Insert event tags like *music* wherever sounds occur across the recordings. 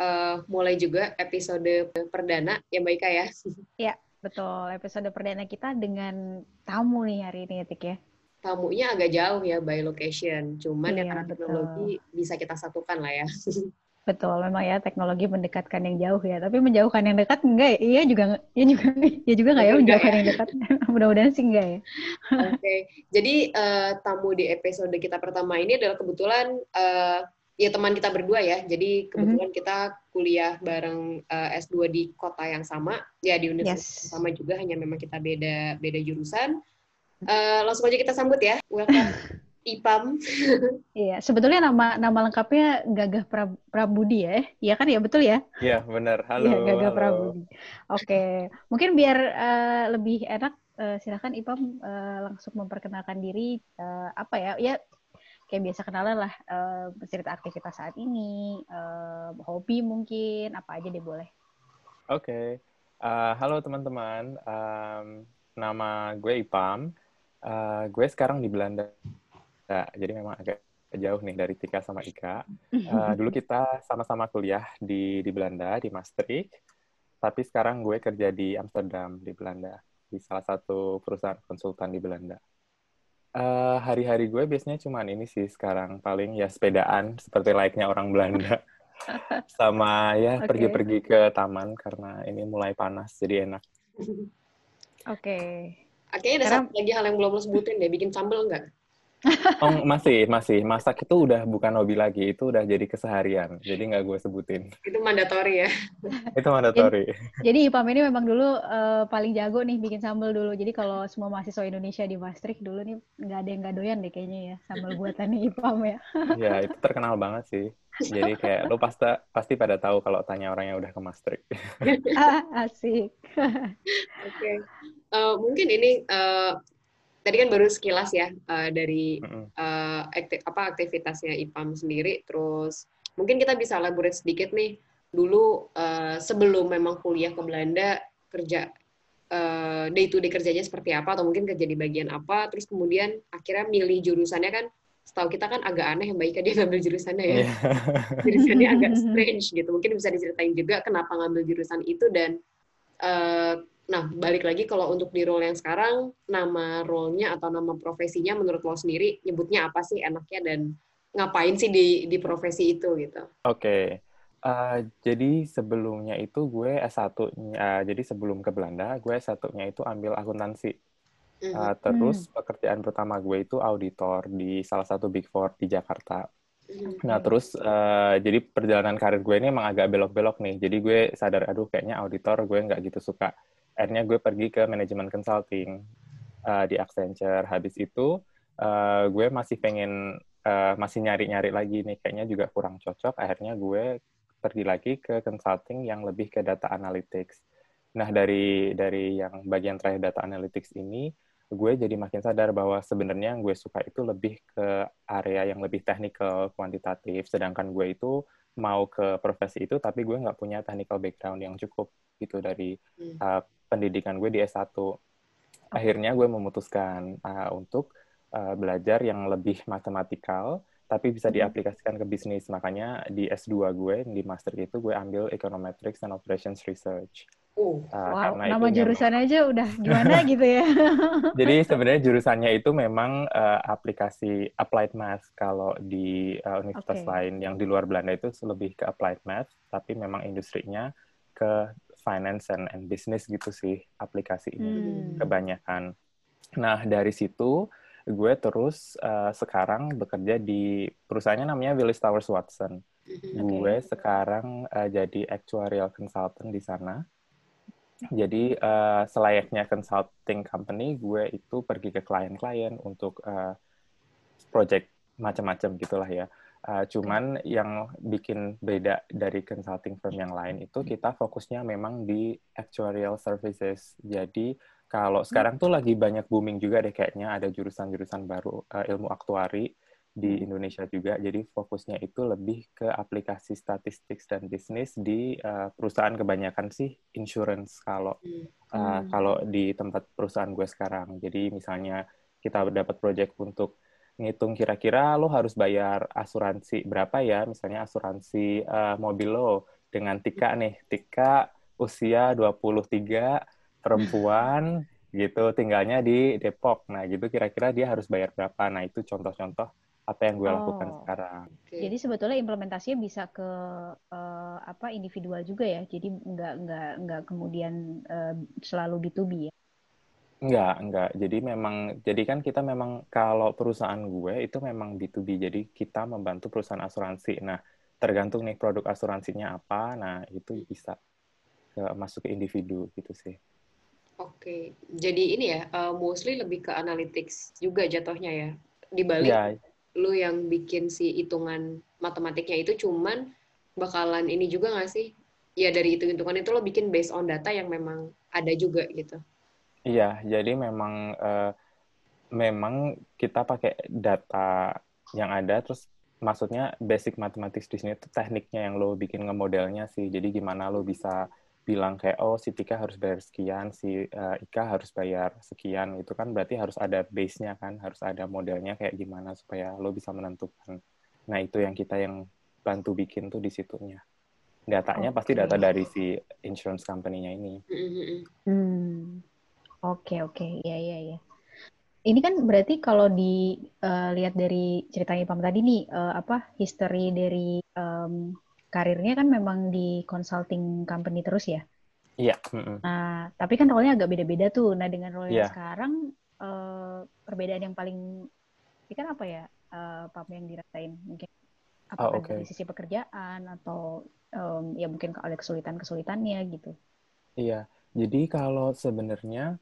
uh, mulai juga episode perdana ya Mbak Ika ya. Iya, betul. Episode perdana kita dengan tamu nih hari ini ya Tik ya. Tamunya agak jauh ya by location, cuman ya iya, ya karena teknologi bisa kita satukan lah ya. *laughs* Betul, memang ya teknologi mendekatkan yang jauh ya, tapi menjauhkan yang dekat enggak ya? Iya juga iya juga iya juga enggak ya menjauhkan ya. yang dekat. *laughs* Mudah-mudahan sih enggak ya. Oke. Okay. Jadi uh, tamu di episode kita pertama ini adalah kebetulan uh, ya teman kita berdua ya. Jadi kebetulan mm -hmm. kita kuliah bareng uh, eh, S2 di kota yang sama, ya di universitas yes. sama juga, hanya memang kita beda beda jurusan. Uh, langsung aja kita sambut ya. Welcome *laughs* IPAM. *laughs* iya, sebetulnya nama nama lengkapnya Gagah pra, Prabudi ya. Iya kan ya betul ya? Iya, benar. Halo. Iya, Gagah halo. Prabudi. Oke, mungkin biar uh, lebih enak uh, silakan IPAM uh, langsung memperkenalkan diri uh, apa ya? Ya kayak biasa kenalan lah uh, cerita aktivitas saat ini, uh, hobi mungkin, apa aja deh boleh. Oke, okay. uh, halo teman-teman, um, nama gue Ipam, uh, gue sekarang di Belanda, jadi memang agak jauh nih dari Tika sama Ika. Uh, dulu kita sama-sama kuliah di di Belanda di Maastricht, tapi sekarang gue kerja di Amsterdam di Belanda di salah satu perusahaan konsultan di Belanda. Uh, hari-hari gue biasanya cuman ini sih sekarang paling ya sepedaan seperti layaknya orang Belanda *laughs* sama ya pergi-pergi okay. ke taman karena ini mulai panas jadi enak. Oke. Okay. Akhirnya ada Karena... satu lagi hal yang belum lo sebutin deh, bikin sambal enggak? *laughs* Oh, masih, masih. Masak itu udah bukan hobi lagi, itu udah jadi keseharian. Jadi nggak gue sebutin. Itu mandatori ya? *laughs* itu mandatori. Jadi, jadi IPAM ini memang dulu uh, paling jago nih bikin sambal dulu. Jadi kalau semua mahasiswa Indonesia di Maastricht dulu nih nggak ada yang nggak doyan deh kayaknya ya sambal buatan *laughs* IPAM ya. Iya, itu terkenal banget sih. Jadi kayak lo pasti pasti pada tahu kalau tanya orang yang udah ke Maastricht. ah, asik. Oke. Okay. Uh, eh, mungkin ini uh, tadi kan baru sekilas ya uh, dari uh, akti apa aktivitasnya IPAM sendiri. Terus mungkin kita bisa elaborate sedikit nih. Dulu uh, sebelum memang kuliah ke Belanda kerja uh, day to day kerjanya seperti apa? Atau mungkin kerja di bagian apa? Terus kemudian akhirnya milih jurusannya kan setahu kita kan agak aneh yang baik dia ngambil jurusannya ya. Yeah. *laughs* jurusannya agak strange gitu. Mungkin bisa diceritain juga kenapa ngambil jurusan itu dan uh, Nah, balik lagi kalau untuk di role yang sekarang, nama role-nya atau nama profesinya menurut lo sendiri nyebutnya apa sih enaknya dan ngapain sih di di profesi itu gitu? Oke. Okay. Uh, jadi sebelumnya itu gue S1, uh, jadi sebelum ke Belanda, gue S1-nya itu ambil akuntansi. Uh, terus mm. pekerjaan pertama gue itu auditor di salah satu Big Four di Jakarta. Mm. Nah, terus uh, jadi perjalanan karir gue ini emang agak belok-belok nih. Jadi gue sadar, aduh kayaknya auditor gue nggak gitu suka akhirnya gue pergi ke manajemen consulting. Uh, di Accenture. Habis itu uh, gue masih pengen uh, masih nyari-nyari lagi nih. Kayaknya juga kurang cocok. Akhirnya gue pergi lagi ke consulting yang lebih ke data analytics. Nah dari dari yang bagian terakhir data analytics ini gue jadi makin sadar bahwa sebenarnya yang gue suka itu lebih ke area yang lebih technical, kuantitatif, sedangkan gue itu mau ke profesi itu tapi gue nggak punya technical background yang cukup gitu dari uh, pendidikan gue di S1. Akhirnya gue memutuskan uh, untuk uh, belajar yang lebih matematikal, tapi bisa hmm. diaplikasikan ke bisnis. Makanya di S2 gue, di master itu, gue ambil Econometrics and Operations Research. Uh, wow, nama jurusan aja udah *laughs* gimana gitu ya. *laughs* Jadi sebenarnya jurusannya itu memang uh, aplikasi applied math kalau di uh, universitas okay. lain yang di luar Belanda itu lebih ke applied math, tapi memang industrinya ke finance and, and business gitu sih aplikasi ini hmm. kebanyakan. Nah dari situ gue terus uh, sekarang bekerja di perusahaannya namanya Willis Towers Watson. Okay. Gue sekarang uh, jadi actuarial consultant di sana. Jadi uh, selayaknya consulting company, gue itu pergi ke klien-klien untuk uh, project macam-macam gitulah ya. Uh, cuman yang bikin beda dari consulting firm yang lain itu kita fokusnya memang di actuarial services. Jadi kalau sekarang tuh lagi banyak booming juga deh kayaknya ada jurusan-jurusan baru uh, ilmu aktuari di Indonesia juga. Jadi fokusnya itu lebih ke aplikasi statistik dan bisnis di uh, perusahaan kebanyakan sih insurance kalau uh, kalau di tempat perusahaan gue sekarang. Jadi misalnya kita dapat project untuk ngitung kira-kira lo harus bayar asuransi berapa ya, misalnya asuransi uh, mobil lo dengan Tika nih, Tika usia 23, perempuan gitu, tinggalnya di Depok. Nah, gitu kira-kira dia harus bayar berapa. Nah, itu contoh-contoh apa yang gue oh. lakukan sekarang. Jadi sebetulnya implementasinya bisa ke uh, apa individual juga ya. Jadi nggak nggak nggak kemudian uh, selalu B2B ya. Enggak, enggak. Jadi memang, jadi kan kita memang kalau perusahaan gue itu memang B2B. Jadi kita membantu perusahaan asuransi. Nah, tergantung nih produk asuransinya apa. Nah, itu bisa ke, masuk ke individu gitu sih. Oke, jadi ini ya, uh, mostly lebih ke analytics juga jatuhnya ya. Di balik ya. lu yang bikin si hitungan matematiknya itu cuman bakalan ini juga nggak sih? Ya dari hitung-hitungan itu lo bikin based on data yang memang ada juga gitu. Iya, jadi memang uh, memang kita pakai data yang ada, terus maksudnya basic mathematics di sini itu tekniknya yang lo bikin ngemodelnya sih. Jadi gimana lo bisa bilang kayak oh si Tika harus bayar sekian, si uh, Ika harus bayar sekian, itu kan berarti harus ada base-nya kan, harus ada modelnya kayak gimana supaya lo bisa menentukan. Nah itu yang kita yang bantu bikin tuh di situnya. Datanya okay. pasti data dari si insurance company-nya ini. Hmm. Oke, oke. Iya, iya, iya. Ini kan berarti kalau dilihat eh, uh, dari ceritanya Pam tadi nih, uh, apa history dari um, karirnya kan memang di consulting company terus ya? Iya. Nah, tapi kan role-nya agak beda-beda tuh. Nah, dengan role yeah. sekarang, uh, perbedaan yang paling, ini kan apa ya, uh, Pam yang dirasain? Mungkin apa oh, okay. dari sisi pekerjaan atau um, ya mungkin ada kesulitan-kesulitannya gitu? Iya. Jadi kalau sebenarnya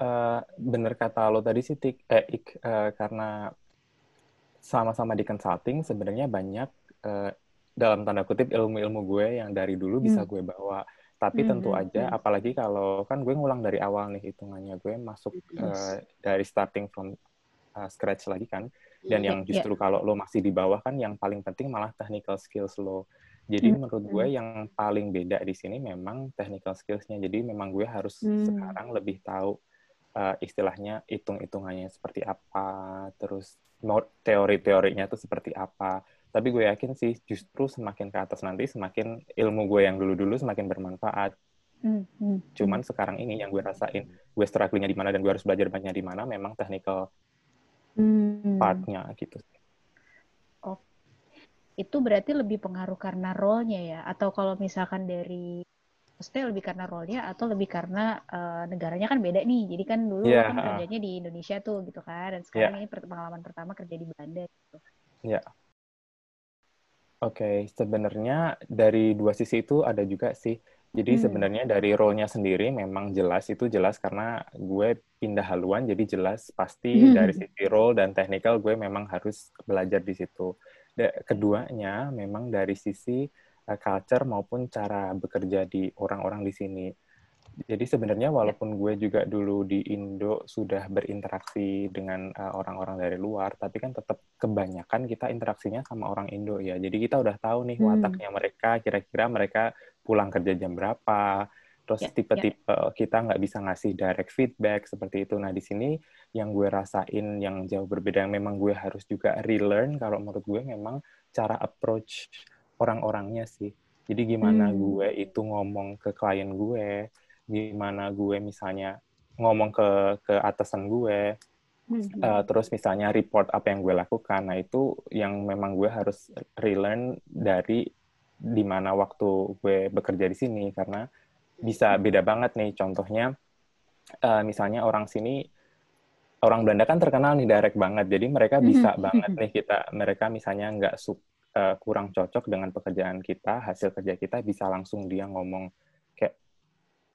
uh, bener kata lo tadi sih, Tik, eh, Ik, uh, karena sama-sama di consulting sebenarnya banyak uh, dalam tanda kutip ilmu-ilmu gue yang dari dulu bisa hmm. gue bawa. Tapi hmm, tentu hmm, aja, hmm. apalagi kalau kan gue ngulang dari awal nih hitungannya gue masuk yes. uh, dari starting from uh, scratch lagi kan. Dan yeah, yang ya. justru yeah. kalau lo masih di bawah kan yang paling penting malah technical skills lo. Jadi hmm. menurut gue yang paling beda di sini memang technical skillsnya. Jadi memang gue harus hmm. sekarang lebih tahu uh, istilahnya hitung-hitungannya seperti apa, terus teori-teorinya itu seperti apa. Tapi gue yakin sih justru semakin ke atas nanti semakin ilmu gue yang dulu-dulu semakin bermanfaat. Hmm, hmm, Cuman sekarang ini yang gue rasain, gue strugglingnya di mana dan gue harus belajar banyak di mana, memang technical hmm. partnya gitu. Oh, itu berarti lebih pengaruh karena role-nya ya? Atau kalau misalkan dari maksudnya lebih karena role-nya atau lebih karena uh, negaranya kan beda nih. Jadi kan dulu yeah, kan kerjanya di Indonesia tuh gitu kan dan sekarang yeah. ini pengalaman pertama kerja di Belanda gitu. Ya. Yeah. Oke, okay. sebenarnya dari dua sisi itu ada juga sih. Jadi hmm. sebenarnya dari role-nya sendiri memang jelas itu jelas karena gue pindah haluan jadi jelas pasti hmm. dari sisi role dan technical gue memang harus belajar di situ. Keduanya memang dari sisi culture maupun cara bekerja di orang-orang di sini. Jadi sebenarnya walaupun gue juga dulu di Indo sudah berinteraksi dengan uh, orang-orang dari luar, tapi kan tetap kebanyakan kita interaksinya sama orang Indo ya. Jadi kita udah tahu nih hmm. wataknya mereka, kira-kira mereka pulang kerja jam berapa, terus ya, tipe-tipe yeah, yeah. kita nggak bisa ngasih direct feedback seperti itu. Nah di sini yang gue rasain yang jauh berbeda, yang memang gue harus juga relearn kalau menurut gue memang cara approach orang-orangnya sih. Jadi gimana hmm. gue itu ngomong ke klien gue, gimana gue misalnya ngomong ke ke atasan gue, hmm. uh, terus misalnya report apa yang gue lakukan. Nah itu yang memang gue harus relearn dari di mana waktu gue bekerja di sini karena bisa beda banget nih. Contohnya uh, misalnya orang sini orang Belanda kan terkenal nih direct banget, jadi mereka bisa hmm. banget *laughs* nih kita mereka misalnya nggak suka uh, kurang cocok dengan pekerjaan kita, hasil kerja kita bisa langsung dia ngomong kayak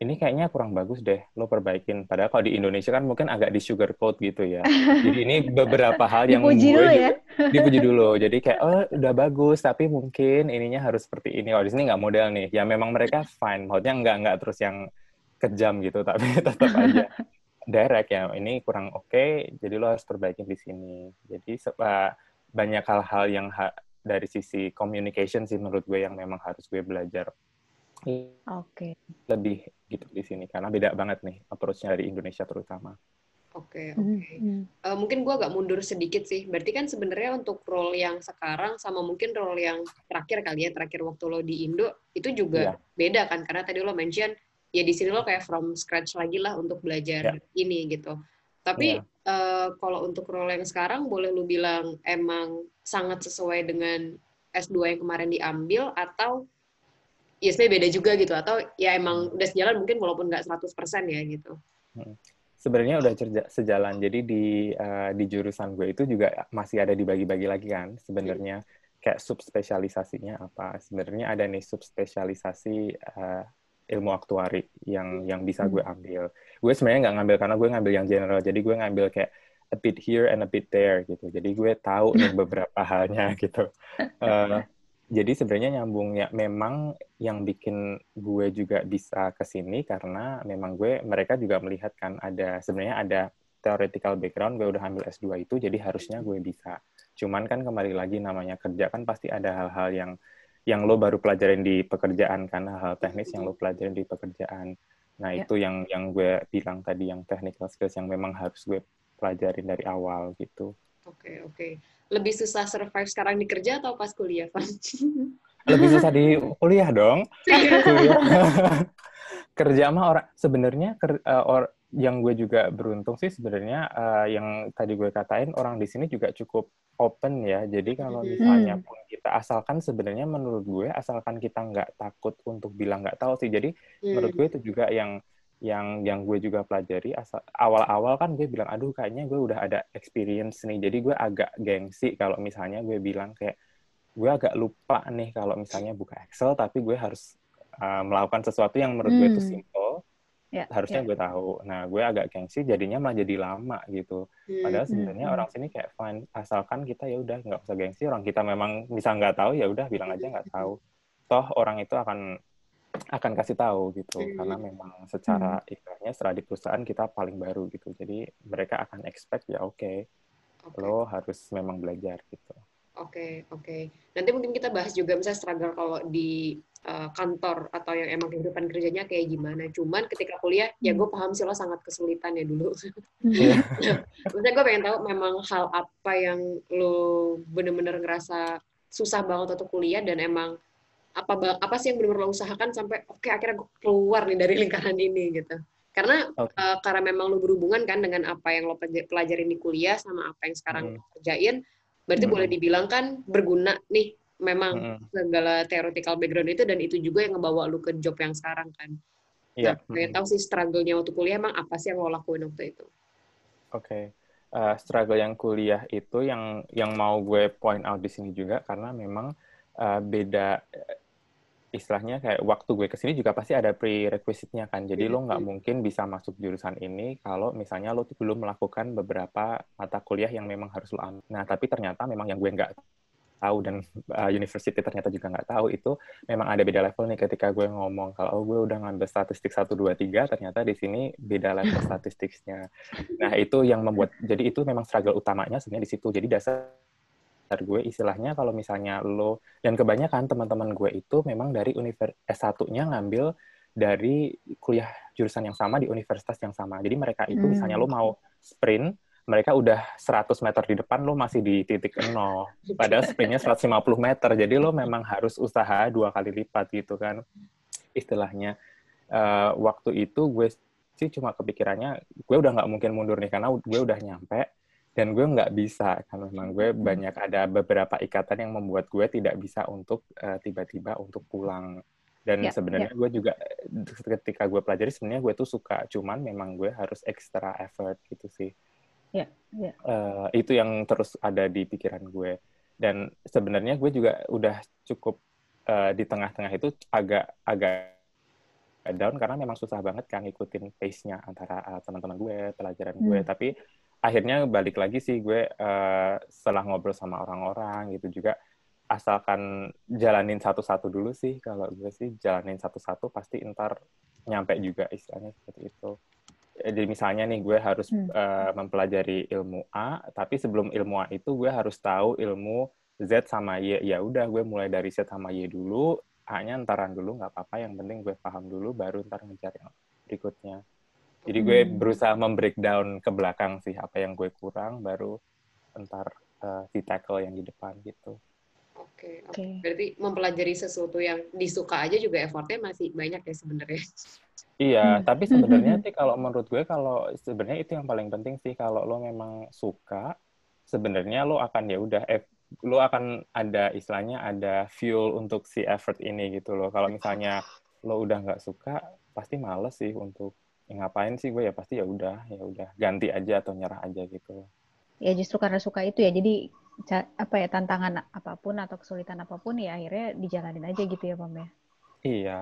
ini kayaknya kurang bagus deh, lo perbaikin. Padahal kalau di Indonesia kan mungkin agak di sugar coat gitu ya. Jadi ini *laughs* beberapa hal yang dipuji dulu ya. *laughs* dipuji dulu. Jadi kayak oh udah bagus, tapi mungkin ininya harus seperti ini. Oh di sini nggak model nih. Ya memang mereka fine, maksudnya nggak nggak terus yang kejam gitu, *laughs* tapi tetap aja direct ya. Ini kurang oke, okay, jadi lo harus perbaikin di sini. Jadi uh, banyak hal-hal yang ha dari sisi communication sih menurut gue yang memang harus gue belajar Oke. Okay. Lebih gitu di sini karena beda banget nih approach-nya dari Indonesia terutama. Oke, okay, oke. Okay. Mm-hmm. Uh, eh, mungkin gue agak mundur sedikit sih. Berarti kan sebenarnya untuk role yang sekarang sama mungkin role yang terakhir kali ya, terakhir waktu lo di Indo itu juga yeah. beda kan? Karena tadi lo mention ya di sini lo kayak from scratch lagi lah untuk belajar yeah. ini gitu. Tapi yeah. Iya. uh, kalau untuk role yang sekarang boleh lo bilang emang sangat sesuai dengan S2 yang kemarin diambil atau ya sebenarnya beda juga gitu atau ya emang udah sejalan mungkin walaupun nggak 100% ya gitu. Hmm. Sebenarnya udah sejalan. Jadi di uh, di jurusan gue itu juga masih ada dibagi-bagi lagi kan sebenarnya kayak subspesialisasinya apa. Sebenarnya ada nih subspesialisasi uh, ilmu aktuari yang yang bisa gue hmm. ambil. Gue sebenarnya nggak ngambil karena gue ngambil yang general. Jadi gue ngambil kayak a bit here and a bit there gitu. Jadi gue tahu nih *laughs* beberapa halnya *laughs* gitu. Uh, jadi sebenarnya nyambungnya memang yang bikin gue juga bisa ke sini karena memang gue mereka juga melihat kan ada sebenarnya ada theoretical background gue udah ambil S2 itu jadi harusnya gue bisa. Cuman kan kembali lagi namanya kerja kan pasti ada hal-hal yang yang lo baru pelajarin di pekerjaan kan hal-hal teknis yang lo pelajarin di pekerjaan. Nah, ya. itu yang yang gue bilang tadi yang technical skills yang memang harus gue pelajarin dari awal gitu. Oke, okay, oke. Okay lebih susah survive sekarang di kerja atau pas kuliah, Pak? *laughs* Lebih susah di kuliah dong. kuliah. *laughs* kerja mah orang sebenarnya uh, or, yang gue juga beruntung sih sebenarnya uh, yang tadi gue katain orang di sini juga cukup open ya. Jadi kalau misalnya pun kita asalkan sebenarnya menurut gue asalkan kita nggak takut untuk bilang nggak tahu sih. Jadi hmm. menurut gue itu juga yang yang yang gue juga pelajari asal awal-awal kan gue bilang aduh kayaknya gue udah ada experience nih jadi gue agak gengsi kalau misalnya gue bilang kayak gue agak lupa nih kalau misalnya buka Excel tapi gue harus uh, melakukan sesuatu yang menurut hmm. gue itu hmm. Yeah, harusnya yeah. gue tahu nah gue agak gengsi jadinya malah jadi lama gitu padahal hmm, sebenarnya hmm. orang sini kayak fine asalkan kita ya udah nggak usah gengsi orang kita memang bisa nggak tahu ya udah bilang aja nggak tahu toh orang itu akan akan kasih tahu gitu hmm. karena memang secara hmm. istilahnya secara di perusahaan kita paling baru gitu jadi mereka akan expect ya oke okay, okay. lo harus memang belajar gitu oke okay, oke okay. nanti mungkin kita bahas juga misalnya struggle kalau di kantor atau yang emang kehidupan kerjanya kayak gimana cuman ketika kuliah ya hmm. ya gue paham sih lo sangat kesulitan ya dulu yeah. *laughs* maksudnya gue pengen tahu memang hal apa yang lo bener-bener ngerasa susah banget untuk kuliah dan emang apa apa sih yang benar-benar lo usahakan sampai oke okay, akhirnya gue keluar nih dari lingkaran ini gitu karena okay. uh, karena memang lo berhubungan kan dengan apa yang lo pelajarin di kuliah sama apa yang sekarang hmm. kerjain berarti hmm. boleh dibilang kan berguna nih memang hmm. segala theoretical background itu dan itu juga yang ngebawa lo ke job yang sekarang kan yeah. nah pengen hmm. tahu sih struggle-nya waktu kuliah emang apa sih yang lo lakuin waktu itu oke okay. uh, struggle yang kuliah itu yang yang mau gue point out di sini juga karena memang uh, beda istilahnya kayak waktu gue ke sini juga pasti ada prerequisite-nya kan. Jadi yeah. lo nggak mungkin bisa masuk jurusan ini kalau misalnya lo belum melakukan beberapa mata kuliah yang memang harus lo ambil. Nah, tapi ternyata memang yang gue nggak tahu dan uh, university ternyata juga nggak tahu itu memang ada beda level nih ketika gue ngomong kalau oh, gue udah ngambil statistik 1, 2, 3 ternyata di sini beda level *laughs* statistiknya. Nah itu yang membuat jadi itu memang struggle utamanya sebenarnya di situ. Jadi dasar gue istilahnya kalau misalnya lo dan kebanyakan teman-teman gue itu memang dari univers S1-nya ngambil dari kuliah jurusan yang sama di universitas yang sama. Jadi mereka itu hmm. misalnya lo mau sprint, mereka udah 100 meter di depan lo masih di titik nol. Padahal sprintnya 150 meter. Jadi lo memang harus usaha dua kali lipat gitu kan istilahnya. Uh, waktu itu gue sih cuma kepikirannya gue udah nggak mungkin mundur nih karena gue udah nyampe dan gue nggak bisa karena memang gue hmm. banyak ada beberapa ikatan yang membuat gue tidak bisa untuk uh, tiba-tiba untuk pulang dan yeah, sebenarnya yeah. gue juga ketika gue pelajari sebenarnya gue tuh suka cuman memang gue harus extra effort gitu sih yeah, yeah. Uh, itu yang terus ada di pikiran gue dan sebenarnya gue juga udah cukup uh, di tengah-tengah itu agak agak down karena memang susah banget kan ngikutin pace-nya antara uh, teman-teman gue, pelajaran gue. Hmm. Tapi akhirnya balik lagi sih gue uh, setelah ngobrol sama orang-orang gitu juga asalkan jalanin satu-satu dulu sih kalau gue sih jalanin satu-satu pasti entar nyampe juga istilahnya seperti itu jadi misalnya nih gue harus hmm. uh, mempelajari ilmu A tapi sebelum ilmu A itu gue harus tahu ilmu Z sama Y. Ya udah gue mulai dari Z sama Y dulu. Hanya entaran dulu nggak apa-apa. Yang penting gue paham dulu baru ntar ngejar yang berikutnya. Jadi gue hmm. berusaha membreakdown ke belakang sih apa yang gue kurang baru ntar uh, di tackle yang di depan gitu Oke, okay, okay. berarti mempelajari sesuatu yang disuka aja juga effortnya masih banyak ya sebenarnya. Iya, hmm. tapi sebenarnya sih kalau menurut gue kalau sebenarnya itu yang paling penting sih kalau lo memang suka, sebenarnya lo akan ya udah eh, lo akan ada istilahnya ada fuel untuk si effort ini gitu loh. Kalau misalnya lo udah nggak suka, pasti males sih untuk ya ngapain sih gue ya pasti ya udah ya udah ganti aja atau nyerah aja gitu. Ya justru karena suka itu ya jadi apa ya tantangan apa pun atau kesulitan apa pun ya akhirnya dijalanin aja gitu ya Pam ya. Iya.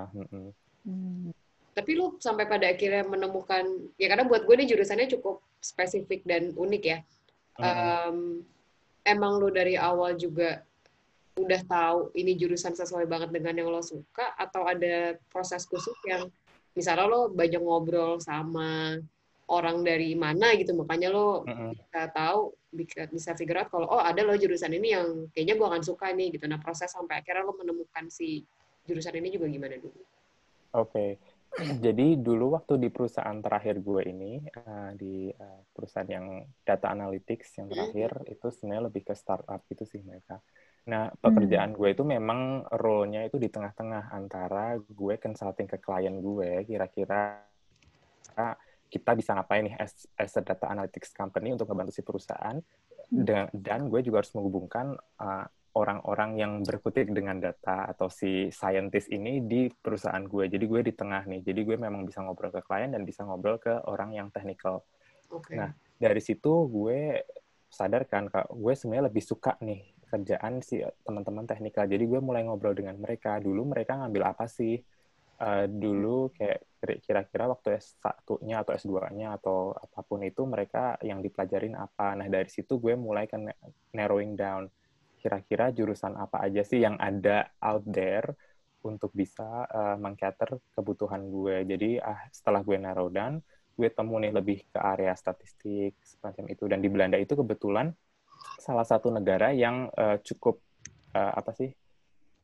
Hmm. Tapi lu sampai pada akhirnya menemukan ya karena buat gue nih jurusannya cukup spesifik dan unik ya. Hmm. Um, emang lu dari awal juga udah tahu ini jurusan sesuai banget dengan yang lo suka atau ada proses khusus yang misalnya lo banyak ngobrol sama orang dari mana gitu makanya lo uh-uh. bisa tahu bisa bisa figure out kalau oh ada lo jurusan ini yang kayaknya gue akan suka nih gitu nah proses sampai akhirnya lo menemukan si jurusan ini juga gimana dulu oke okay. *clears throat* jadi dulu waktu di perusahaan terakhir gue ini uh, di uh, perusahaan yang data analytics yang terakhir mm. itu sebenarnya lebih ke startup gitu sih mereka nah pekerjaan mm. gue itu memang role-nya itu di tengah-tengah antara gue consulting ke klien gue kira-kira kita bisa ngapain nih as, as a data analytics company untuk membantu si perusahaan hmm. dan, dan gue juga harus menghubungkan uh, orang-orang yang berkutik dengan data atau si scientist ini di perusahaan gue. Jadi gue di tengah nih. Jadi gue memang bisa ngobrol ke klien dan bisa ngobrol ke orang yang technical. Okay. Nah, dari situ gue sadar kan, kak, gue sebenarnya lebih suka nih kerjaan si teman-teman teknikal. Jadi gue mulai ngobrol dengan mereka. Dulu mereka ngambil apa sih? uh, dulu kayak kira-kira waktu S1-nya atau S2-nya atau apa pun itu mereka yang dipelajarin apa. Nah, dari situ gue mulai kan narrowing down kira-kira jurusan apa aja sih yang ada out there untuk bisa uh, mengcater kebutuhan gue. Jadi ah setelah gue narrow down, gue temu nih lebih ke area statistik semacam itu dan di Belanda itu kebetulan salah satu negara yang uh, cukup uh, apa sih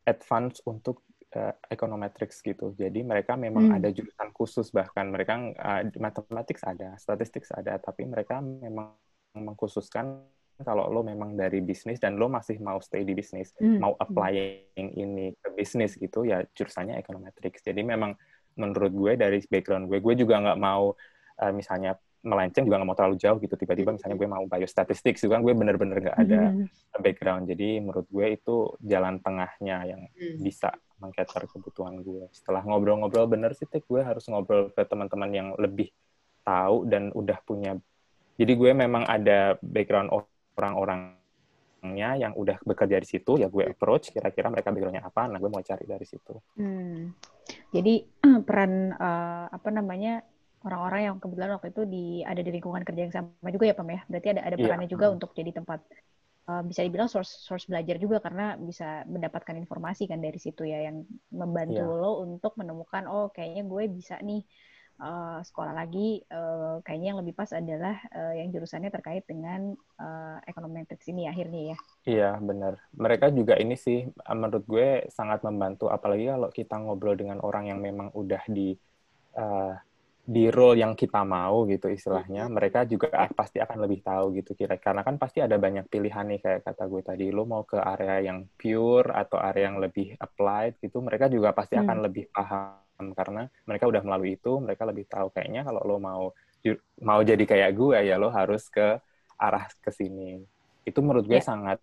advance untuk uh, econometrics gitu. Jadi mereka memang hmm. ada jurusan khusus bahkan mereka uh, mathematics ada, statistik ada, tapi mereka memang mengkhususkan kalau lo memang dari bisnis dan lo masih mau stay di bisnis, hmm. mau applying ini ke bisnis gitu ya jurusannya econometrics. Jadi memang menurut gue dari background gue, gue juga nggak mau uh, misalnya melenceng juga nggak mau terlalu jauh gitu tiba-tiba misalnya gue mau biostatistik juga kan gue bener-bener nggak ada hmm. background jadi menurut gue itu jalan tengahnya yang hmm. bisa mengcater kebutuhan gue. Setelah ngobrol-ngobrol bener sih, Tek, gue harus ngobrol ke teman-teman yang lebih tahu dan udah punya. Jadi gue memang ada background orang-orangnya yang udah bekerja di situ, ya gue approach kira-kira mereka backgroundnya apa, nah gue mau cari dari situ. Hmm. Jadi *clears throat* peran uh, apa namanya orang-orang yang kebetulan waktu itu di ada di lingkungan kerja yang sama juga ya Pam ya. Berarti ada ada iya. perannya yeah. juga hmm. untuk jadi tempat uh, bisa dibilang source source belajar juga karena bisa mendapatkan informasi kan dari situ ya yang membantu yeah. lo untuk menemukan oh kayaknya gue bisa nih uh, sekolah lagi uh, kayaknya yang lebih pas adalah uh, yang jurusannya terkait dengan uh, econometrics ini akhirnya ya. Iya benar. Mereka juga ini sih menurut gue sangat membantu apalagi kalau kita ngobrol dengan orang yang memang udah di uh, di role yang kita mau gitu istilahnya mereka juga pasti akan lebih tahu gitu kira karena kan pasti ada banyak pilihan nih kayak kata gue tadi lo mau ke area yang pure atau area yang lebih applied gitu mereka juga pasti akan hmm. lebih paham karena mereka udah melalui itu mereka lebih tahu kayaknya kalau lo mau mau jadi kayak gue ya lo harus ke arah ke sini itu menurut gue yeah. sangat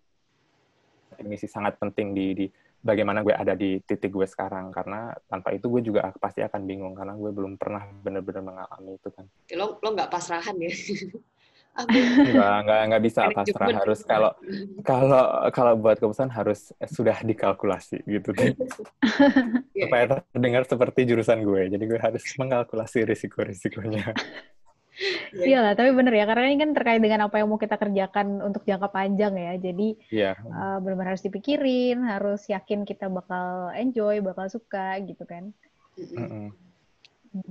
ini sih sangat penting di, di bagaimana gue ada di titik gue sekarang karena tanpa itu gue juga pasti akan bingung karena gue belum pernah benar-benar mengalami itu kan lo lo nggak pasrahan ya *laughs* Enggak, enggak, enggak bisa pasrah. Harus kalau kalau kalau buat keputusan harus sudah dikalkulasi gitu kan. *laughs* Supaya terdengar seperti jurusan gue. Jadi gue harus mengkalkulasi risiko-risikonya. *laughs* Iya lah, tapi bener ya, karena ini kan terkait dengan apa yang mau kita kerjakan untuk jangka panjang ya. Jadi yeah. uh, benar-benar harus dipikirin, harus yakin kita bakal enjoy, bakal suka gitu kan. Mm -hmm.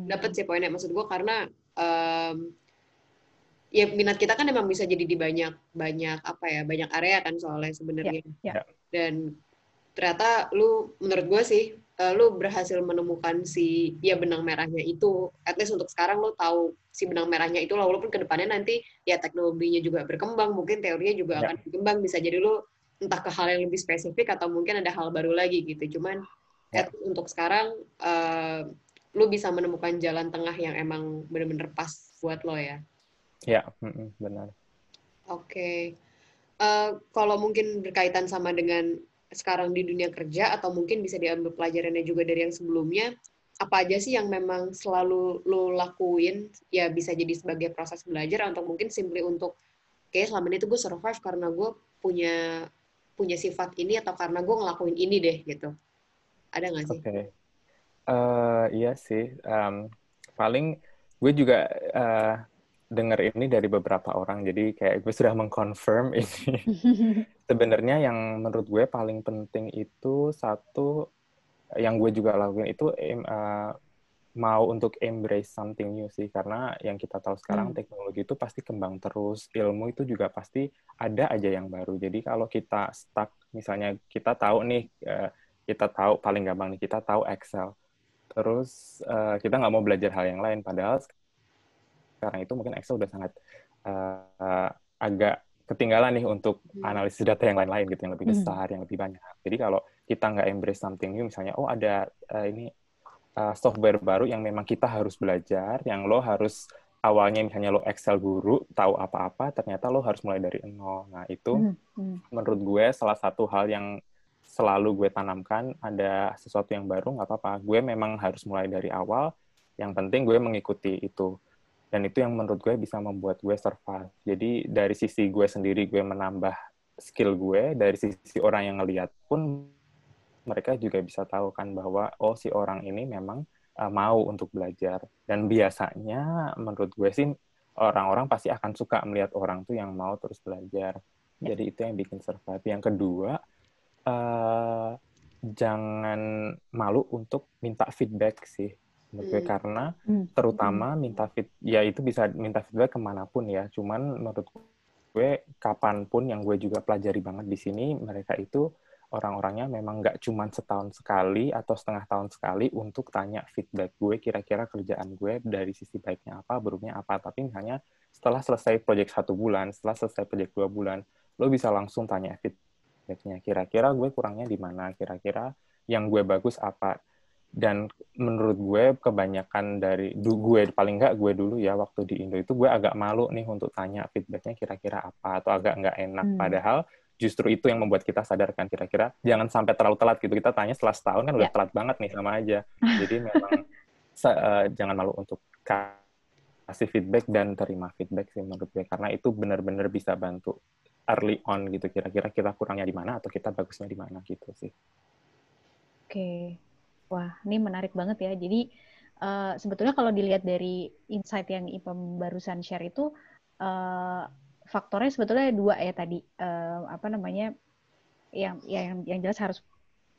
Dapat sih poinnya, maksud gue karena um, ya minat kita kan emang bisa jadi di banyak banyak apa ya banyak area kan soalnya sebenarnya yeah, yeah. dan ternyata lu menurut gue sih uh, lu berhasil menemukan si ya benang merahnya itu at least untuk sekarang lu tahu si benang merahnya itu walaupun ke depannya nanti ya teknologinya juga berkembang mungkin teorinya juga yeah. akan berkembang bisa jadi lu entah ke hal yang lebih spesifik atau mungkin ada hal baru lagi gitu cuman yeah. at, untuk sekarang uh, lu bisa menemukan jalan tengah yang emang bener-bener pas buat lo ya Ya, benar. Oke. Okay. Uh, eh, kalau mungkin berkaitan sama dengan sekarang di dunia kerja atau mungkin bisa diambil pelajarannya juga dari yang sebelumnya, apa aja sih yang memang selalu lo lakuin ya bisa jadi sebagai proses belajar atau mungkin simply untuk kayak selama ini tuh gue survive karena gue punya punya sifat ini atau karena gue ngelakuin ini deh gitu. Ada nggak sih? Oke. Okay. Uh, eh, iya sih. Um, paling gue juga uh, dengar ini dari beberapa orang, jadi kayak gue sudah mengconfirm *laughs* ini. Sebenarnya yang menurut gue paling penting itu satu yang gue juga lakuin itu uh, mau untuk embrace something new sih. Karena yang kita tahu sekarang hmm. teknologi itu pasti kembang terus ilmu itu juga pasti ada aja yang baru. Jadi kalau kita stuck misalnya kita tahu nih uh, kita tahu paling gampang nih kita tahu Excel. Terus uh, kita nggak mau belajar hal yang lain. Padahal sekarang itu mungkin Excel udah sangat uh, agak ketinggalan nih untuk hmm. analisis data yang lain-lain gitu yang lebih hmm. besar, hmm. yang lebih banyak. Jadi kalau kita nggak embrace something new, misalnya oh ada uh, ini uh, software baru yang memang kita harus belajar, yang lo harus awalnya misalnya lo Excel guru tahu apa-apa, ternyata lo harus mulai dari nol. Nah itu hmm. Hmm. menurut gue salah satu hal yang selalu gue tanamkan ada sesuatu yang baru nggak apa-apa. Gue memang harus mulai dari awal. Yang penting gue mengikuti itu dan itu yang menurut gue bisa membuat gue survive. Jadi dari sisi gue sendiri gue menambah skill gue dari sisi orang yang ngeliat pun mereka juga bisa tahu kan bahwa oh si orang ini memang uh, mau untuk belajar. Dan biasanya menurut gue sih orang-orang pasti akan suka melihat orang tuh yang mau terus belajar. Ya. jadi itu yang bikin survive. Yang kedua uh, jangan malu untuk minta feedback sih menurut gue hmm. karena hmm. terutama minta fit ya itu bisa minta feedback ke mana pun ya. Cuman menurut gue kapan pun yang gue juga pelajari banget di sini mereka itu orang-orangnya memang nggak cuman setahun sekali atau setengah tahun sekali untuk tanya feedback gue kira-kira kerjaan gue dari sisi baiknya apa buruknya apa. Tapi misalnya setelah selesai proyek satu bulan setelah selesai proyek dua bulan lo bisa langsung tanya feedbacknya. Kira-kira gue kurangnya di mana? Kira-kira yang gue bagus apa dan menurut gue kebanyakan dari gue paling nggak gue dulu ya waktu di Indo itu gue agak malu nih untuk tanya feedbacknya kira-kira apa atau agak nggak enak hmm. padahal justru itu yang membuat kita sadarkan kira-kira jangan sampai terlalu telat gitu kita tanya setelah setahun kan udah yeah. telat banget nih sama aja *laughs* jadi memang uh, jangan malu untuk kasih feedback dan terima feedback sih menurut gue karena itu benar-benar bisa bantu early on gitu kira-kira kita kurangnya di mana atau kita bagusnya di mana gitu sih oke okay. Wah, ini menarik banget ya. Jadi uh, sebetulnya kalau dilihat dari insight yang Ipam barusan share itu uh, faktornya sebetulnya dua ya tadi. Uh, apa namanya? Yang yang yang jelas harus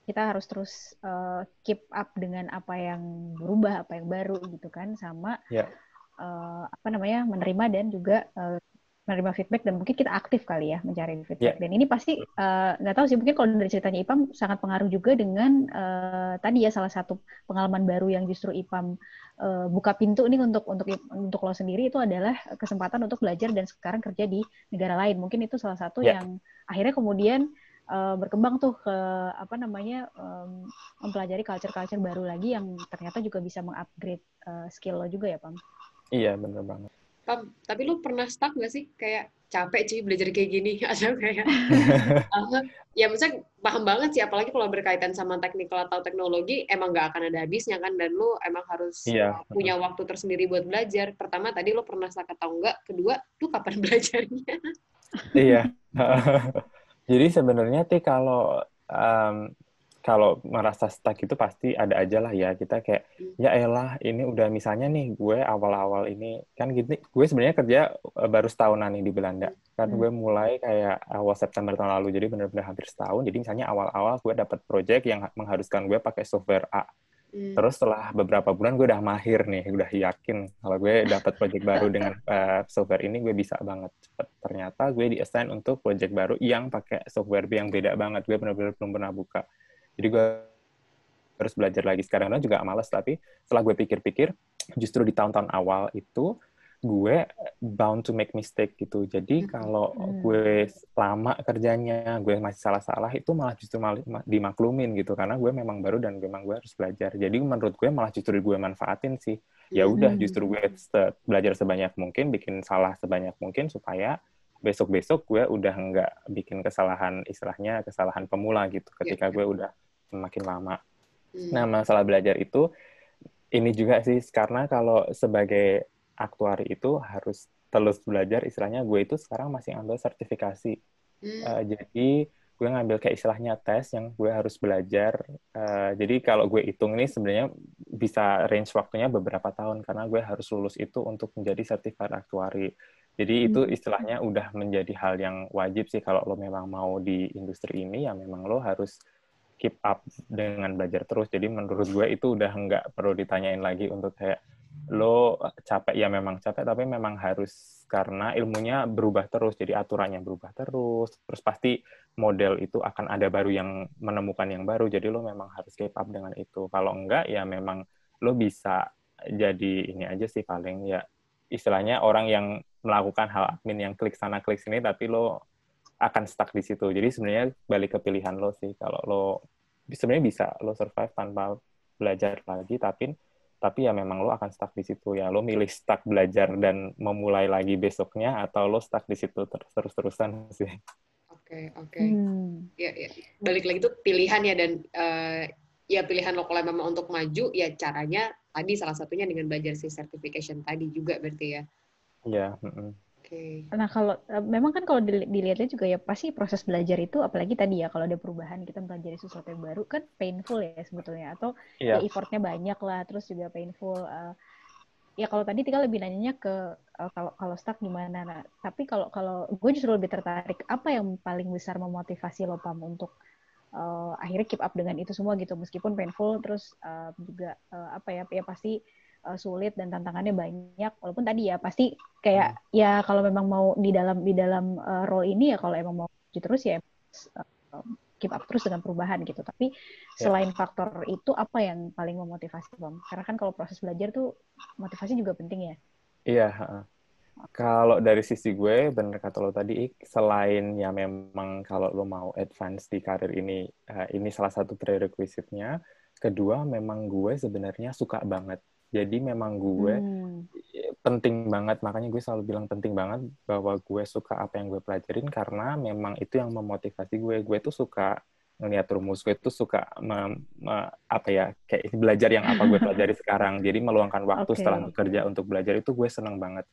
kita harus terus uh, keep up dengan apa yang berubah, apa yang baru gitu kan, sama yeah. Ya. uh, apa namanya menerima dan juga uh, menerima feedback dan mungkin kita aktif kali ya mencari feedback. Yeah. Dan ini pasti eh, nggak uh, tahu sih mungkin kalau dari ceritanya Ipam sangat pengaruh juga dengan uh, tadi ya salah satu pengalaman baru yang justru Ipam uh, buka pintu ini untuk untuk untuk lo sendiri itu adalah kesempatan untuk belajar dan sekarang kerja di negara lain. Mungkin itu salah satu yeah. yang akhirnya kemudian uh, berkembang tuh ke apa namanya um, mempelajari culture-culture baru lagi yang ternyata juga bisa mengupgrade uh, skill lo juga ya Pam. Iya benar banget. Pam, tapi lu pernah stuck gak sih? Kayak capek sih belajar kayak gini. *laughs* Atau kayak *laughs* uh, ya maksudnya paham banget sih apalagi kalau berkaitan sama teknikal atau teknologi emang nggak akan ada habisnya kan dan lu emang harus Iya. punya waktu tersendiri buat belajar. Pertama tadi lu pernah stuck atau enggak kedua lu kapan *laughs* belajarnya? Iya. Jadi sebenarnya Ti kalau em, kalau merasa stuck itu pasti ada aja lah ya kita kayak ya elah ini udah misalnya nih gue awal-awal ini kan gini gue sebenarnya kerja eh, baru setahunan nih di Belanda kan Hmm. gue mulai kayak awal September tahun lalu jadi benar-benar hampir setahun jadi misalnya awal-awal gue dapat project yang mengharuskan gue pakai software A Hmm. Terus setelah beberapa bulan gue udah mahir nih, udah yakin kalau gue dapat project baru dengan uh, *laughs* software ini gue bisa banget cepet. Ternyata gue di-assign untuk project baru yang pakai software B yang beda banget. Gue benar-benar belum pernah buka. Jadi gue harus belajar lagi. Sekarang juga males, tapi setelah gue pikir-pikir, justru di tahun-tahun awal itu gue bound to make mistake gitu. Jadi kalau Hmm. gue lama kerjanya, gue masih salah-salah, itu malah justru malah dimaklumin gitu. Karena gue memang baru dan memang gue harus belajar. Jadi menurut gue malah justru gue manfaatin sih. Ya udah, Hmm. justru gue se- belajar sebanyak mungkin, bikin salah sebanyak mungkin supaya besok-besok gue udah nggak bikin kesalahan istilahnya kesalahan pemula gitu. Ketika gue udah semakin lama. Hmm. Nah, masalah belajar itu ini juga sih karena kalau sebagai aktuari itu harus terus belajar istilahnya gue itu sekarang masih ambil sertifikasi. Hmm. Uh, jadi gue ngambil kayak istilahnya tes yang gue harus belajar. Uh, jadi kalau gue hitung ini sebenarnya bisa range waktunya beberapa tahun karena gue harus lulus itu untuk menjadi certified aktuari. Jadi itu Hmm. istilahnya udah menjadi hal yang wajib sih kalau lo memang mau di industri ini ya memang lo harus keep up dengan belajar terus. Jadi menurut gue itu udah nggak perlu ditanyain lagi untuk kayak lo capek? Ya memang capek tapi memang harus karena ilmunya berubah terus jadi aturannya berubah terus. Terus pasti model itu akan ada baru yang menemukan yang baru. Jadi lo memang harus keep up dengan itu. Kalau enggak ya memang lo bisa jadi ini aja sih paling ya istilahnya orang yang melakukan hal admin yang klik sana klik sini tapi lo akan stuck di situ. Jadi sebenarnya balik ke pilihan lo sih. Kalau lo sebenarnya bisa lo survive tanpa belajar lagi tapi tapi ya memang lo akan stuck di situ ya lo milih stuck belajar dan memulai lagi besoknya atau lo stuck di situ terus terus terusan sih Oke, oke. Hmm. Ya, ya. Balik lagi tuh pilihan ya dan eh, ya pilihan lo kalau memang untuk maju ya caranya tadi salah satunya dengan belajar si certification tadi juga berarti ya. ya mm-mm. Oke. Nah kalau eh, memang kan kalau dili- dilihatnya juga ya pasti proses belajar itu apalagi tadi ya kalau ada perubahan kita belajar sesuatu yang baru kan painful ya sebetulnya atau Iya. ya effortnya banyak lah terus juga painful eh, ya kalau tadi tinggal lebih nanyanya ke eh, kalau kalau stuck gimana nah tapi kalau kalau gue justru lebih tertarik apa yang paling besar memotivasi lo pam untuk eh, akhirnya keep up dengan itu semua gitu meskipun painful terus eh, juga eh, apa ya ya pasti eh, sulit dan tantangannya banyak walaupun tadi ya pasti kayak ya kalau memang mau di dalam di dalam eh, role ini ya kalau emang mau terus ya eh, keep up terus dengan perubahan gitu tapi selain faktor itu apa yang paling memotivasi bang karena kan kalau proses belajar tuh motivasi juga penting ya Iya. Kalau dari sisi gue, bener kata lo tadi, selain ya memang kalau lo mau advance di karir ini, ini salah satu prerequisite-nya. Kedua, memang gue sebenarnya suka banget. Jadi memang gue Hmm. penting banget, makanya gue selalu bilang penting banget bahwa gue suka apa yang gue pelajarin karena memang itu yang memotivasi gue. Gue tuh suka ngeliat rumus, gue tuh suka mem- me- apa ya kayak belajar yang apa gue pelajari *laughs* sekarang. Jadi meluangkan waktu Oke. setelah bekerja untuk belajar itu gue seneng banget.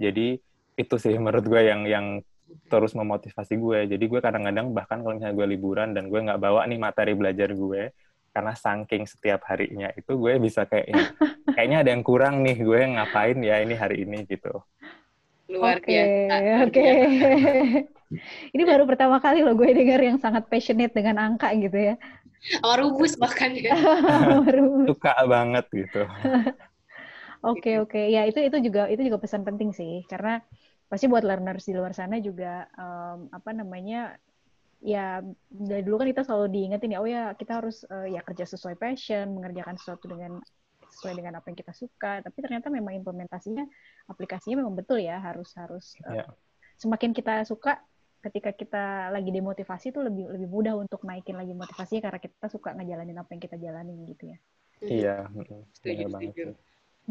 Jadi itu sih menurut gue yang yang terus memotivasi gue. Jadi gue kadang-kadang bahkan kalau misalnya gue liburan dan gue nggak bawa nih materi belajar gue karena saking setiap harinya itu gue bisa kayak ini, kayaknya ada yang kurang nih gue ngapain ya ini hari ini gitu. Luar Oke, biasa. oke. biasa. *laughs* Ini baru pertama kali loh gue dengar yang sangat passionate dengan angka gitu ya. Rumus bahkan ya. *laughs* Suka banget gitu. *laughs* Oke oke ya itu itu juga itu juga pesan penting sih karena pasti buat learners di luar sana juga em, apa namanya ya dari dulu kan kita selalu diingetin ya oh ya kita harus eh, ya kerja sesuai passion mengerjakan sesuatu dengan sesuai dengan apa yang kita suka tapi ternyata memang implementasinya aplikasinya memang betul ya harus harus eh, Ya. semakin kita suka ketika kita lagi demotivasi itu lebih lebih mudah untuk naikin lagi motivasinya karena kita suka ngejalanin apa yang kita jalanin gitu ya Iya, mm-mm. Setuju, setuju.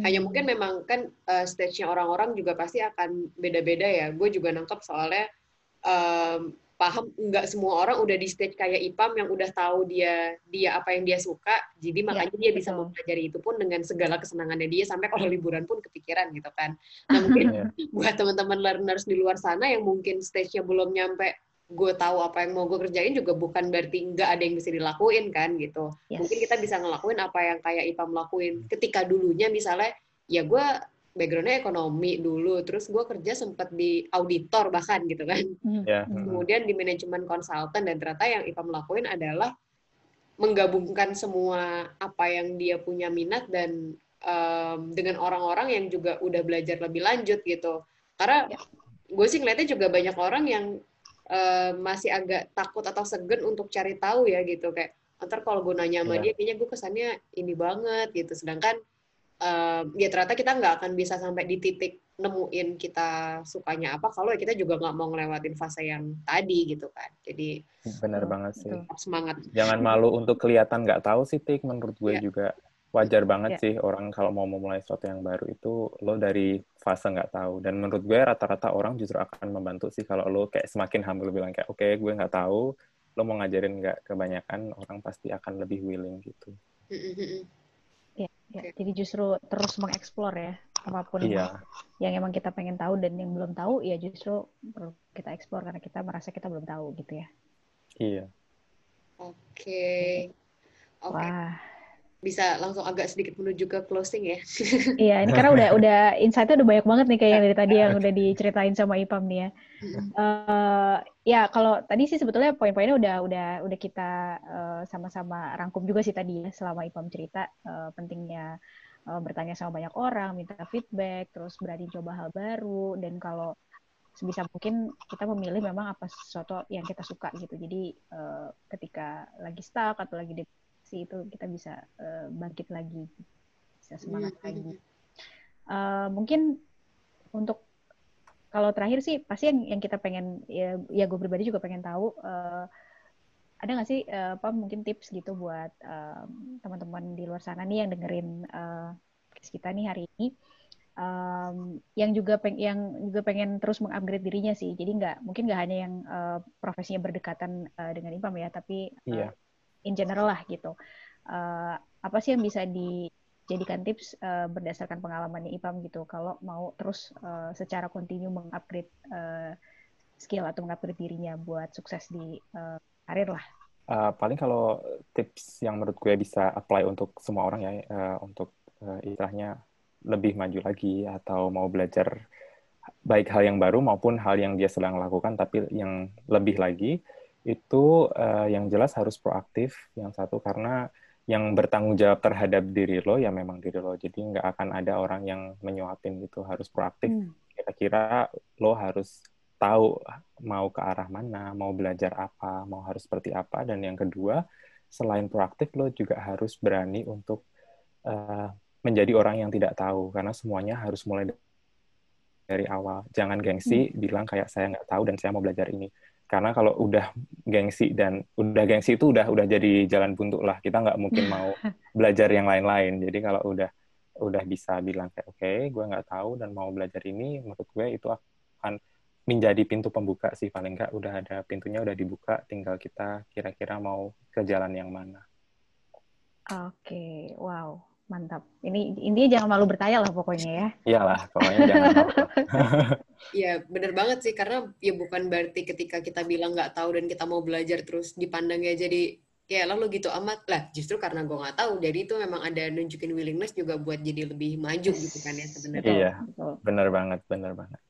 Hanya mungkin memang kan uh, stage-nya orang-orang juga pasti akan beda-beda ya. Gue juga nangkep soalnya um, paham nggak semua orang udah di stage kayak Ipam yang udah tahu dia dia apa yang dia suka. Jadi ya, makanya ya, dia bisa mempelajari itu pun dengan segala kesenangannya dia sampai kalau liburan pun kepikiran gitu kan. Nah mungkin yeah. *laughs* buat teman-teman learners di luar sana yang mungkin stage-nya belum nyampe gue tahu apa yang mau gue kerjain juga bukan berarti nggak ada yang bisa dilakuin kan gitu. Yes. mungkin kita bisa ngelakuin apa yang kayak Ipam lakuin. Ketika dulunya misalnya ya gue backgroundnya ekonomi dulu, terus gue kerja sempat di auditor bahkan gitu kan. Yeah. Hmm. Kemudian di manajemen konsultan dan ternyata yang Ipam lakuin adalah menggabungkan semua apa yang dia punya minat dan um, dengan orang-orang yang juga udah belajar lebih lanjut gitu. Karena yeah. gue sih ngeliatnya juga banyak orang yang uh, masih agak takut atau segen untuk cari tahu ya gitu kayak ntar kalau gue nanya sama yeah. dia kayaknya gue kesannya ini banget gitu sedangkan uh, ya ternyata kita nggak akan bisa sampai di titik nemuin kita sukanya apa kalau kita juga nggak mau ngelewatin fase yang tadi gitu kan. Jadi benar uh, banget sih. semangat. Jangan malu untuk kelihatan nggak tahu sih tik. Menurut gue yeah. juga wajar banget yeah. sih orang kalau mau memulai sesuatu yang baru itu lo dari fase nggak tahu. Dan menurut gue rata-rata orang justru akan membantu sih kalau lo kayak semakin humble bilang kayak oke okay, gue nggak tahu lo mau ngajarin nggak kebanyakan orang pasti akan lebih willing gitu Ya, okay. jadi justru terus mengeksplor ya apa pun iya. yang emang kita pengen tahu dan yang belum tahu ya justru perlu kita eksplor karena kita merasa kita belum tahu gitu ya. Iya. Oke. Okay. Oke. Okay. Wah bisa langsung agak sedikit menuju ke closing ya. *laughs* iya, ini karena udah udah insight-nya udah banyak banget nih kayak yang dari tadi yang udah diceritain sama Ipam nih ya. Uh, ya kalau tadi sih sebetulnya poin-poinnya udah udah udah kita uh, sama-sama rangkum juga sih tadi ya selama Ipam cerita uh, pentingnya uh, bertanya sama banyak orang, minta feedback, terus berani coba hal baru dan kalau sebisa mungkin kita memilih memang apa sesuatu yang kita suka gitu. Jadi uh, ketika lagi stuck atau lagi di sih itu kita bisa uh, bangkit lagi bisa semangat mm-hmm. lagi. uh, mungkin untuk kalau terakhir sih pasti yang yang kita pengen ya, ya gue pribadi juga pengen tahu uh, ada nggak sih uh, apa mungkin tips gitu buat uh, teman-teman di luar sana nih yang dengerin uh, kita nih hari ini um, yang juga peng yang juga pengen terus mengupgrade dirinya sih. Jadi nggak mungkin nggak hanya yang uh, profesinya berdekatan uh, dengan IPAM ya tapi uh, in general lah gitu. Uh, apa sih yang bisa dijadikan tips uh, berdasarkan pengalaman IPAM gitu kalau mau terus uh, secara kontinu mengupgrade uh, skill atau mengupgrade dirinya buat sukses di uh, karir lah. Uh, paling kalau tips yang menurut gue bisa apply untuk semua orang ya, uh, untuk uh, istilahnya lebih maju lagi atau mau belajar baik hal yang baru maupun hal yang dia sedang lakukan tapi yang lebih lagi itu uh, yang jelas harus proaktif yang satu karena yang bertanggung jawab terhadap diri lo ya memang diri lo. Jadi nggak akan ada orang yang menyuapin gitu. Harus proaktif. Hmm. kira-kira lo harus tahu mau ke arah mana mau belajar apa mau harus seperti apa. Dan yang kedua selain proaktif lo juga harus berani untuk uh, menjadi orang yang tidak tahu. Karena semuanya harus mulai dari awal. Jangan gengsi hmm. bilang kayak saya nggak tahu dan saya mau belajar ini karena kalau udah gengsi dan udah gengsi itu udah udah jadi jalan buntu lah. Kita nggak mungkin mau *laughs* belajar yang lain-lain. Jadi kalau udah udah bisa bilang kayak oke okay, gue nggak tahu dan mau belajar ini menurut gue itu akan menjadi pintu pembuka sih. Paling nggak udah ada pintunya udah dibuka tinggal kita kira-kira mau ke jalan yang mana. Oke okay. wow Mantap. Ini intinya jangan malu bertanya lah pokoknya ya. Iyalah, pokoknya jangan malu. *laughs* Iya, bener banget sih. Karena ya bukan berarti ketika kita bilang nggak tahu dan kita mau belajar terus dipandangnya jadi ya lalu gitu amat lah. Justru karena gue nggak tahu, jadi itu memang ada nunjukin willingness juga buat jadi lebih maju gitu kan ya sebenarnya. Iya, bener banget, bener banget.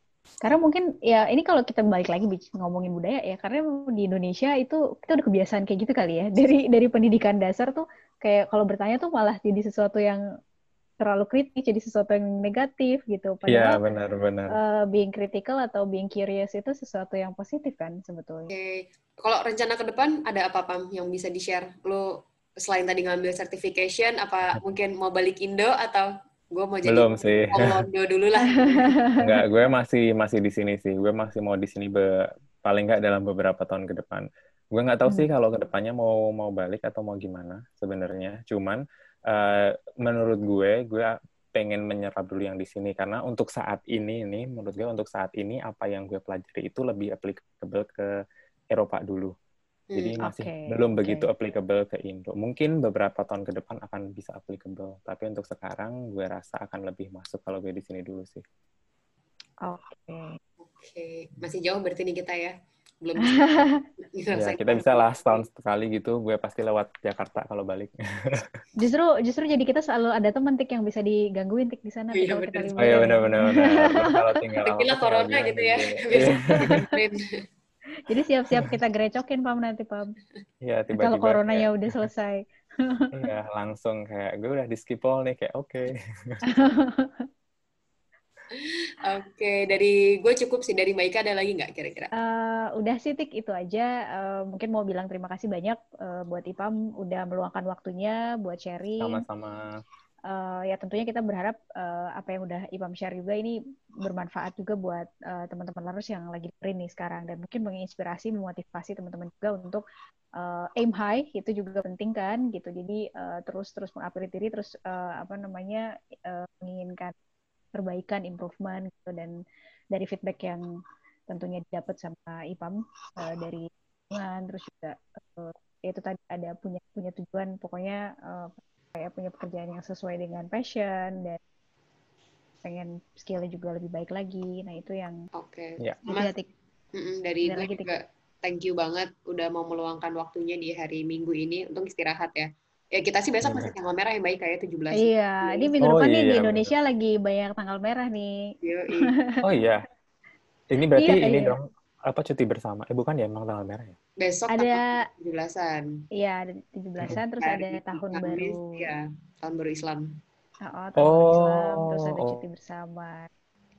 Karena mungkin ya ini kalau kita balik lagi ngomongin budaya ya karena di Indonesia itu kita udah kebiasaan kayak gitu kali ya *laughs* dari dari pendidikan dasar tuh kayak kalau bertanya tuh malah jadi sesuatu yang terlalu kritis jadi sesuatu yang negatif gitu padahal yeah, benar benar uh, being critical atau being curious itu sesuatu yang positif kan sebetulnya. Oke, okay. kalau rencana ke depan ada apa pam yang bisa di share? Lo selain tadi ngambil certification, apa mungkin mau balik Indo atau gue mau jadi belum sih Londo dulu lah *laughs* Enggak, gue masih masih di sini sih gue masih mau di sini be, paling nggak dalam beberapa tahun ke depan gue nggak tahu hmm. sih kalau ke depannya mau mau balik atau mau gimana sebenarnya cuman uh, menurut gue gue pengen menyerap dulu yang di sini karena untuk saat ini nih menurut gue untuk saat ini apa yang gue pelajari itu lebih applicable ke Eropa dulu. Jadi hmm, masih okay, belum okay. begitu applicable ke Indo. Mungkin beberapa tahun ke depan akan bisa applicable, tapi untuk sekarang gue rasa akan lebih masuk kalau gue di sini dulu sih. Oke. Okay. Oke, okay. masih jauh berarti nih kita ya belum *laughs* ya, kita bisa lah setahun sekali gitu gue pasti lewat Jakarta kalau balik. *laughs* Justru justru jadi kita selalu ada teman tik yang bisa digangguin tik di sana iya, kalau kita oh iya benar benar kalau *laughs* tinggal corona gitu ya. Jadi siap-siap kita grecokin pam nanti pam. Ya tiba-tiba kalau corona ya udah selesai. Iya langsung kayak gue udah di skipol nih kayak oke. okay. Oke, dari gue cukup sih. Dari Maika ada lagi nggak kira-kira? Uh, udah sih, Tik. Itu aja. Uh, mungkin mau bilang terima kasih banyak uh, buat Ipam udah meluangkan waktunya buat sharing. Sama-sama. Uh, ya tentunya kita berharap uh, apa yang udah Ipam share juga ini bermanfaat juga buat uh, teman-teman larus yang lagi dengerin nih sekarang dan mungkin menginspirasi, memotivasi teman-teman juga untuk uh, aim high itu juga penting kan gitu. Jadi uh, terus terus mengupgrade diri, terus uh, apa namanya uh, menginginkan perbaikan, improvement gitu dan dari feedback yang tentunya didapat sama IPAM uh, dari lingkungan terus juga uh, itu tadi ada punya punya tujuan pokoknya uh, kayak punya pekerjaan yang sesuai dengan passion dan pengen skillnya juga lebih baik lagi. Nah itu yang oke. Okay. ya. Mas, dari gue juga thank you banget udah mau meluangkan waktunya di hari minggu ini. Untuk istirahat ya Ya kita sih besok masih tanggal merah yang baik kayak 17. Iya, ini minggu oh, depan iya, nih di Indonesia bener. lagi banyak tanggal merah nih. Iya. *laughs* oh iya. Ini berarti iya, ini iya. dong apa cuti bersama? Eh bukan ya, emang tanggal merah ya? Besok ada 17-an. Iya, ada 17-an terus ada tahun Kamis, baru. Iya, tahun baru Islam. Oh, oh tahun oh, Islam terus ada oh. cuti bersama.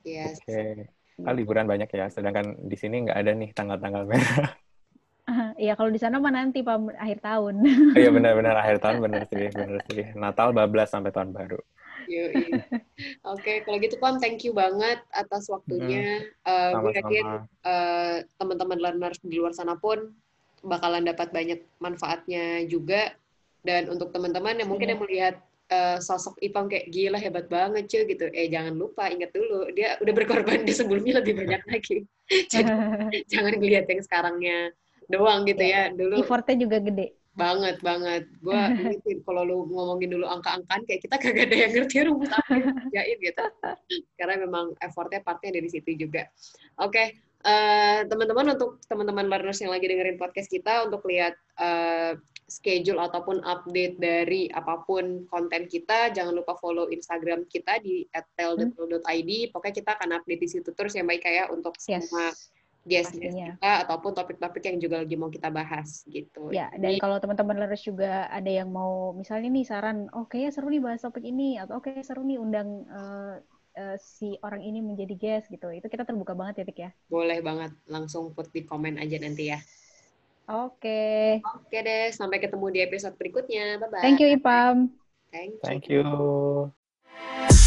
Yes. Oke. Okay. Ah, liburan banyak ya, sedangkan di sini nggak ada nih tanggal-tanggal merah. Iya kalau di sana mah nanti pak akhir tahun. Oh, iya benar-benar akhir tahun benar sih *laughs* benar sih. Natal bablas sampai tahun baru. Oke, okay, kalau gitu Pam, thank you banget atas waktunya. Hmm. Uh, gue yakin uh, teman-teman learners di luar sana pun bakalan dapat banyak manfaatnya juga. Dan untuk teman-teman yang mungkin yeah. yang melihat uh, sosok Ipam kayak gila hebat banget cuy gitu. Eh jangan lupa ingat dulu dia udah berkorban di sebelumnya lebih banyak lagi. *laughs* Jadi jangan ngelihat yang sekarangnya doang gitu ya, ya. dulu effortnya juga gede banget banget gue *laughs* kalau lu ngomongin dulu angka-angkaan kayak kita kagak ada yang ngerti rumus apa yang gitu *laughs* karena memang effortnya partnya dari situ juga oke okay. uh, eh, teman-teman untuk teman-teman learners yang lagi dengerin podcast kita untuk lihat uh, schedule ataupun update dari apa pun konten kita jangan lupa follow Instagram kita di @tel.id pokoknya kita akan update di situ terus yang baik kayak untuk yes. semua guest kita ataupun topik-topik yang juga lagi mau kita bahas gitu. Ya, dan Jadi, kalau teman-teman learners juga ada yang mau misalnya nih saran, oke oh, ya seru nih bahas topik ini atau oke okay, seru nih undang uh, uh, si orang ini menjadi guest gitu. Itu kita terbuka banget ya, Tik ya. Boleh banget, langsung put di komen aja nanti ya. Oke. Okay. Oke deh, sampai ketemu di episode berikutnya. Bye bye. Thank you Ipam. Thank you. Thank you.